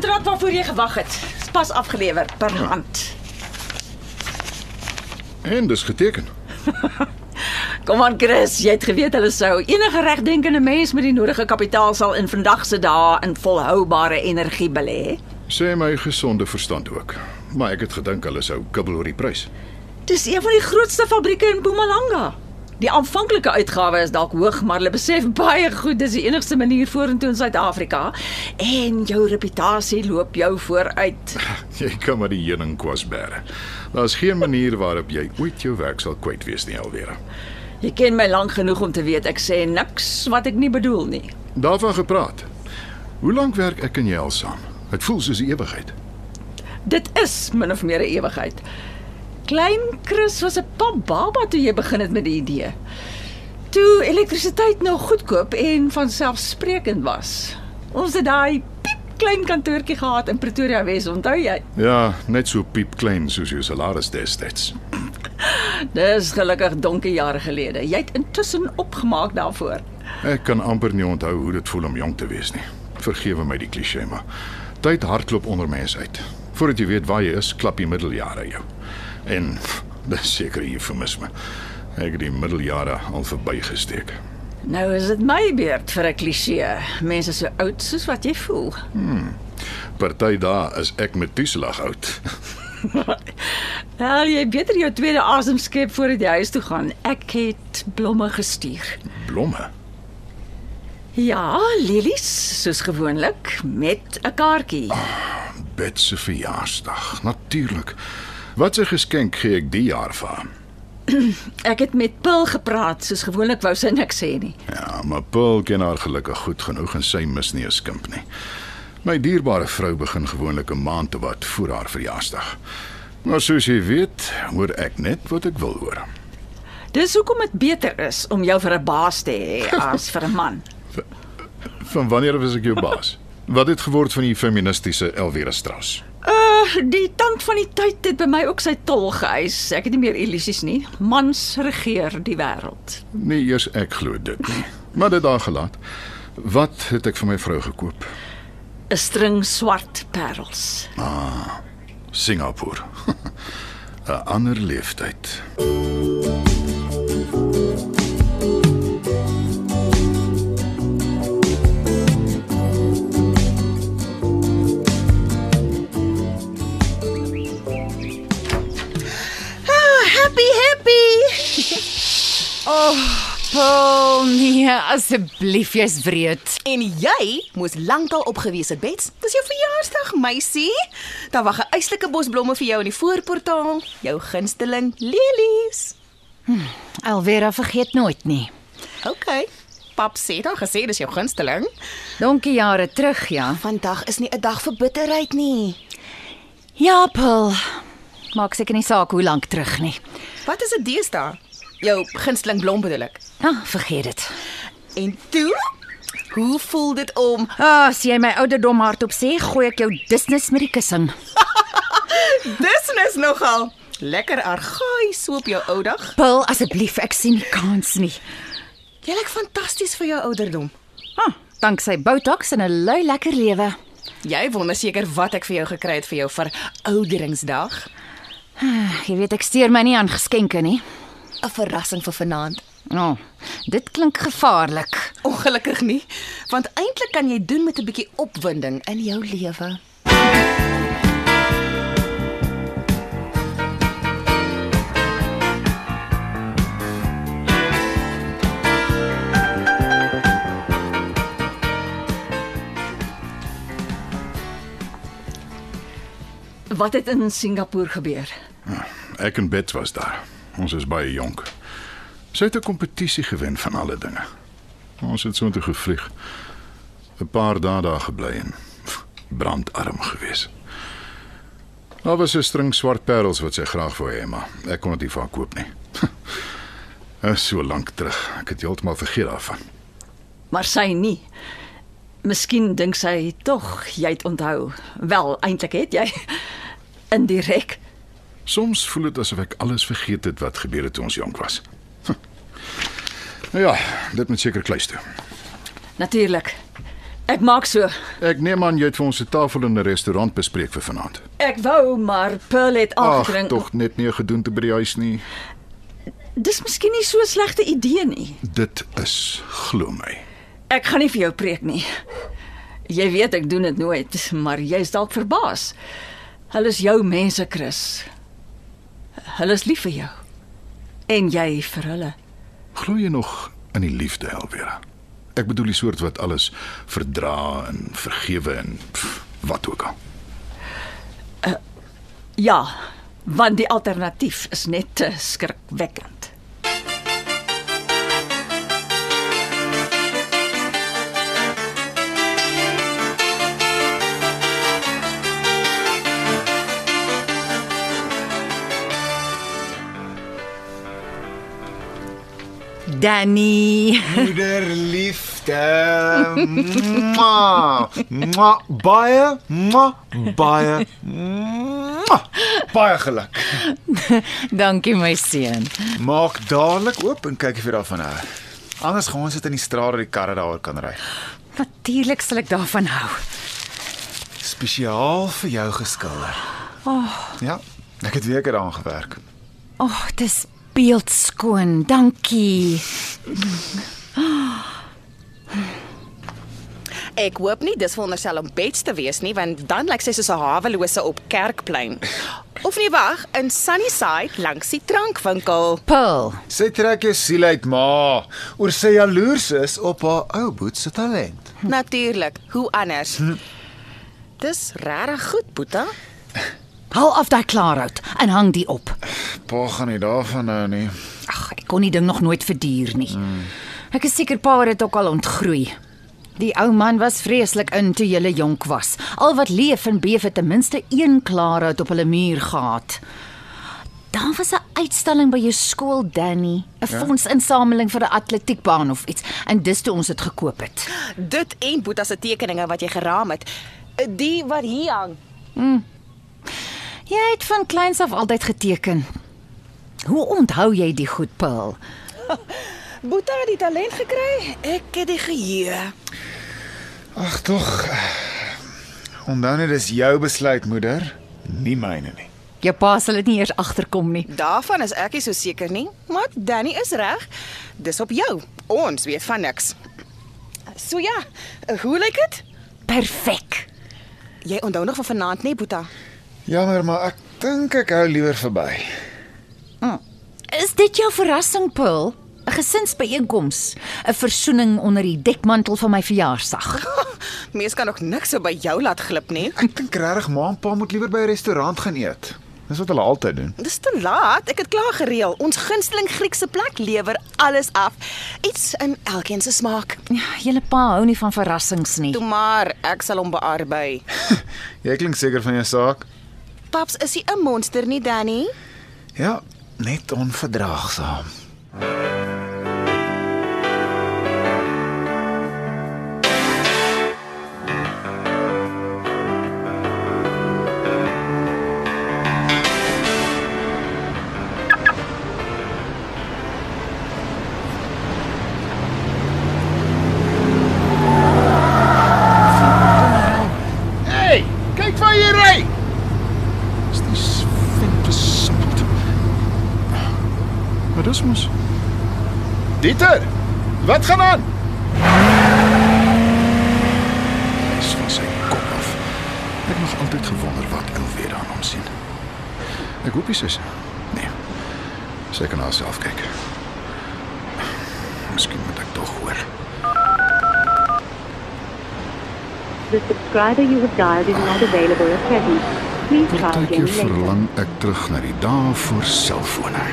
Kontrak waarvoor jy gewag het, is pas afgelewer per hand. En dis geteken. Kom aan Chris, jy het geweet hulle sou enige regdenkende mens met die nodige kapitaal sal in vandag se dae in volhoubare energie belê. Sê my gesonde verstand ook. Maar ek het gedink hulle sou kibbel oor die prys. Dis een van die grootste fabrieke in Mpumalanga. Die aanvanklike uitgawe is dalk hoog, maar hulle besef baie goed dis die enigste manier vorentoe in Suid-Afrika en jou reputasie loop jou vooruit. Jy kan maar die heuning kwas bære. Daar's geen manier waarop jy ooit jou werk sal kwyt wees nie alweer. Jy ken my lank genoeg om te weet ek sê niks wat ek nie bedoel nie. Daarvan gepraat. Hoe lank werk ek en jy al saam? Dit voel soos 'n ewigheid. Dit is min of meer 'n ewigheid. Klein Chris was 'n pap baba toe jy begin het met die idee. Toe elektrisiteit nog goedkoop en van selfsprekend was. Ons het daai piep klein kantoortjie gehad in Pretoria Wes, onthou jy? Ja, net so piep klein soos jou salaris destyds. Dis gelukkig donker jare gelede. Jy het intussen opgemaak daarvoor. Ek kan amper nie onthou hoe dit voel om jonk te wees nie. Vergewe my die kliseë, maar tyd hardloop onder mens uit. Voordat jy weet waar jy is, klap die middeljare jou. En dis seker eufemisme. Ek het die middeljare al verbygesteek. Nou is dit my beurt vir 'n kliseë. Mense so oud soos wat jy voel. Party dae is ek met toeslag oud. Wel, jy beter jou tweede asem skep voordat jy huis toe gaan. Ek het blomme gestuur. Blomme. Ja, lilies soos gewoonlik met 'n kaartjie. Bet se verjaarsdag. Natuurlik. Wat 'n geskenk gee ek die jaar vir haar? Ek het met Pil gepraat, soos gewoonlik wou sy niks sê nie. Ja, maar Paul ken haar gelukkig goed genoeg en sy mis nie 'n skimp nie. My dierbare vrou begin gewoonlik 'n maand te wat voor haar verjaarsdag. Maar soos jy weet, hoor ek net wat ek wil hoor. Dis hoekom dit beter is om jou vir 'n baas te hê as vir 'n man. Van wanneer was ek jou baas? Wat het geword van die feministiese Elvira Strauss? Uh, die tand van die tyd het by my ook sy tol geëis. Ek het nie meer illusies nie. Mans regeer die wêreld. Nee, eers ek glo dit nie. Maar dit daar gelaat. Wat het ek vir my vrou gekoop? 'n String swart parels. Singapore. 'n Ander leeftyd. Asseblief, jy's wreed. En jy moes lankal opgewees het, Bets. Dis jou verjaarsdag, meisie. Daar wag 'n eislike bos blomme vir jou in die voorportaal. Jou gunsteling lelies. Alvera vergeet nooit nie. OK. Pap sê dan gesê dis jou gunsteling. Donkie jare terug, ja. Vandag is nie 'n dag vir bitterheid nie. Ja, Paul. Maak seker nie saak hoe lank terug nie. Wat is dit deesdae? Jou gunsteling blom bedoel ek. Ah, vergeet dit. En toe? Hoe voel dit om Ah, as jy my ouderdom hardop sê, gooi ek jou disnes met die kussing. Dis nogal lekker argaai so op jou ou dag. Paul, asseblief, ek sien nie kans nie. Jy lyk fantasties vir jou ouderdom. Ah, danksy Botox en 'n lui lekker lewe. Jy wonder seker wat ek vir jou gekry het vir jou verouderingsdag. Jy weet ek steur my nie aan geskenke nie. 'n Verrassing vir vanaand. Nou, oh, dit klink gevaarlik. Ongelukkig nie, want eintlik kan jy doen met 'n bietjie opwinding in jou lewe. Wat het in Singapore gebeur? Ek en Bet was daar. Ons is baie jonk. Sy het 'n kompetisie gewen van alle dinge. Ons het so intoe gevlieg. 'n paar dae daar gebly en brandarm gewees. Daar was 'n string swart parels wat sy graag wou hê, maar ek kon dit nie vir haar koop nie. Dit is so lank terug. Ek het heeltemal vergeet daarvan. Maar sy nie. Miskien dink sy tog jy het onthou. Wel, eintlik het jy indirek. Soms voel dit asof ek alles vergeet het wat gebeur het toe ons jonk was. Nou ja, dit moet seker kluis toe. Natuurlik. Ek maak so. Ek neem aan jy het vir ons 'n tafel in 'n restaurant bespreek vir vanaand. Ek wou, maar Pearl het Ag, aangedring. tog net nie 'n gedoente by die huis nie. Dis miskien nie so 'n slegte idee nie. Dit is glo my. Ek gaan nie vir jou preek nie. Jy weet ek doen dit nooit, maar jy's dalk verbaas. Hulle is jou mense, Chris. Hulle is lief vir jou. En jy vir hulle. Glo jy nog in die liefde, Elvira? Ek bedoel die soort wat alles verdra en vergewe en pff, wat ook al. Ja, want die alternatief is net te skrikwekkend. Danny. Moederliefde. Mwah. Mwah. Baie, mwah, baie, mwah. baie geluk. Dankie my seun. Maak dadelik oop en kyk of jy daarvan hou. Anders gaan ons dit in die straat dat die karre daaroor kan ry. Natuurlik sal ek daarvan hou. Spesiaal vir jou geskilder. Oh. Ja, ek het weke daaraan gewerk. O, oh, dis beeldskoon. Dankie. Ek hoop nie dis veronderstel om bets te wees nie, want dan lyk sy soos 'n hawelose op Kerkplein. Of nee, wag, in Sunnyside langs die drankwinkel. Pearl. Sy trek jou siel uit, ma, oor sy jaloers is op haar ou boet se talent. Natuurlik, hoe anders? Dis regtig goed, Boeta. Haal af daai klaarhout en hang die op. Pa gaan nie daarvan nou nie. Ag, ek kon die ding nog nooit verduur nie. Ek is seker pa het dit ook al ontgroei. Die ou man was vreeslik in toe julle jonk was. Al wat leef en beef het ten minste een klaarhout op hulle muur gehad. Daar was 'n uitstalling by jou skool, Danny, 'n ja? fondsinsameling vir 'n atletiekbaan of iets, en dis toe ons dit gekoop het. Dit en Boeta se tekeninge wat jy geraam het. Die wat hier hang. Jy het van kleins af altyd geteken. Hoe onthou jy die goed, Pearl? Boeta het die talent gekry. Ek het die geheue. Ag tog. Onthou net dis jou besluit, moeder, nie myne nie. Jou pa sal dit nie eers agterkom nie. Daarvan is ek nie so seker nie, maar Danny is reg. Dis op jou. Ons weet van niks. So ja, hoe lyk dit? Perfek. Jy onthou nog van vanaand nie, Boeta? Jammer, maar ek dink ek hou liewer verby. Is dit jou verrassing, Pearl? 'n Gesinsbyeenkoms, 'n versoening onder die dekmantel van my verjaarsdag. Mees kan nog niks so by jou laat glip nie. Ek dink regtig ma en pa moet liewer by 'n restaurant gaan eet. Dis wat hulle altyd doen. Dis te laat. Ek het klaar gereël. Ons gunsteling Griekse plek lewer alles af. Iets in elkeen se smaak. Ja, julle pa hou nie van verrassings nie. Toe maar, ek sal hom bearbei. Jy klink seker van jou saak. Paps, is hy 'n monster nie, Danny? Ja, net onverdraagsaam. Mos. Dieter, wat gaan aan? Dis van sy kop af. Ek het nog altyd gewonder wat Elvira aan hom sien. Ek hoop hy sê nee. Sy kan haarself kyk. Miskien moet ek tog hoor. The subscriber you have dialed is not available at present. Please try again later. verlang ek terug na die dae voor selfone.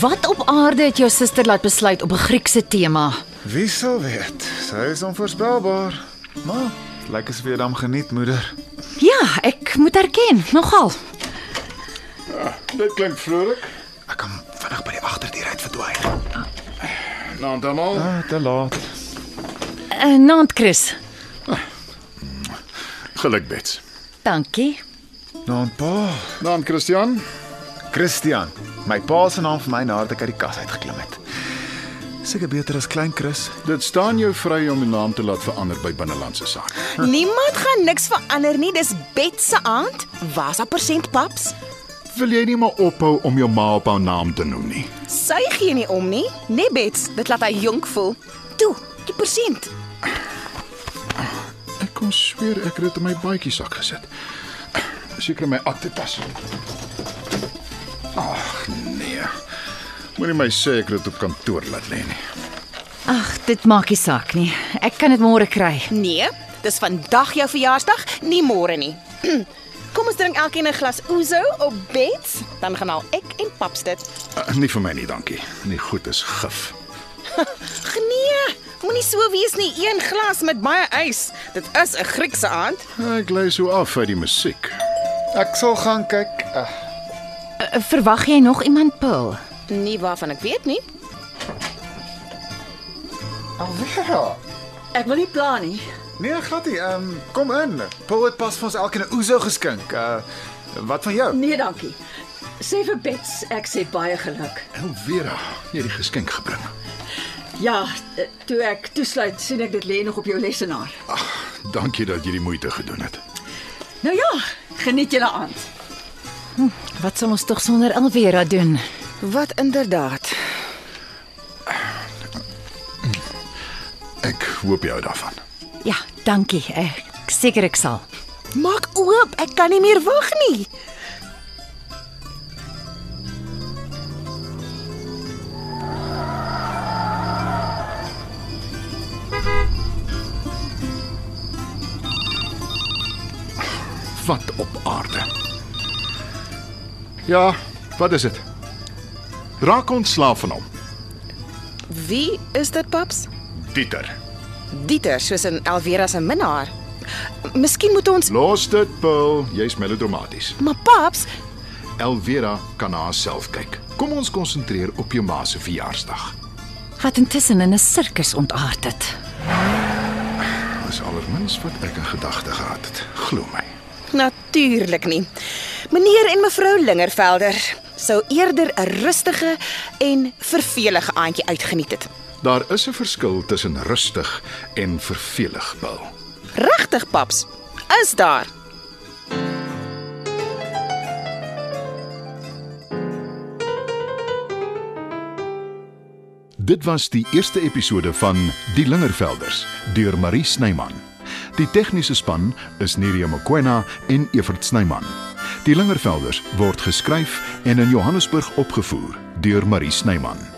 Wat op aarde het jou suster laat besluit op 'n Griekse tema? Wie sal weet? Sy is onvoorspelbaar. Maar dit lyk asof jy hom geniet, moeder. Ja, ek moet erken, nogal. Dit klink vrolik. Ek kan vinnig by die agterdeur uit verdwyn. Nou dan al. Ah, te laat. Uh, Naand Chris. Geluk bets. Dankie. Nou, pa. Dan Christian. Christian. My pa se naam vir my nadat ek uit die kas uitgeklim het. Seker beter as klein Chris. Dit staan jou vry om die naam te laat verander by binnelandse sake. Niemand gaan niks verander nie. Dis Bet se aand. Waar's haar persent paps? Wil jy nie maar ophou om jou ma op haar naam te noem nie? Sy gee nie om nie. Nee, Bets, dit laat haar jonk voel. Toe, die persent. Ek kon sweer ek het dit in my baadjie sak gesit. Seker my aktetas. Ag nee. Moenie my sê ek het dit op kantoor laat lê nie. Ag, dit maak nie saak nie. Ek kan dit môre kry. Nee, dis vandag jou verjaarsdag, nie môre nie. Kom ons drink elkeen 'n glas ouzo op Bets, dan gaan al ek en paps dit. Uh, nie vir my nie, dankie. Die goed is gif. Nee, moenie so wees nie. Een glas met baie ys. Dit is 'n Griekse aand. Ek lei so af uit die musiek. Ek sal gaan kyk. Uh, verwag jy nog iemand, Paul? Nie waarvan ek weet nie. Alvera. Ek wil nie pla nie. Nee, glad nie. Ehm um, kom in. Paul het pas vir ons elkeen 'n ouzo geskink. Uh wat van jou? Nee, dankie. Sê vir Bets ek sê baie geluk. Elvera, jy het die geskenk gebring. Ja, eh, toe ek toesluit, sien ek dit lê nog op jou lesenaar. Dankie dat jy die moeite gedoen het. Nou ja, geniet julle aand. Wat sal ons tog sonder Elvera doen? Wat inderdaad. Ek hoop jy hou daarvan. Ja, dankie. Ek seker ek sal. Maak oop, ek kan nie meer wag nie. Wat op aarde? Ja, wat is dit? Raak ontslaaf van hom. Wie is dit, paps? Dieter. Dieter, soos in Elvera se minnaar. Miskien moet ons Los dit, Paul. Jy's melodramaties. Maar paps, Elvera kan na haarself kyk. Kom ons konsentreer op jou ma se verjaarsdag. Wat intussen in 'n sirkus ontaard het. Dis allermins wat ek in gedagte gehad het. Glo my. Natuurlik nie. Meneer en mevrou Lingervelder sou eerder 'n rustige en vervelige aandjie uitgeniet het. Daar is 'n verskil tussen rustig en vervelig, Paul. Regtig, paps? Is daar? Dit was die eerste episode van Die Lingervelders deur Marie Snyman. Die tegniese span is Neriya Mkwena en Evert Snyman. Die Lingervelders word geskryf en in Johannesburg opgevoer deur Marie Snyman.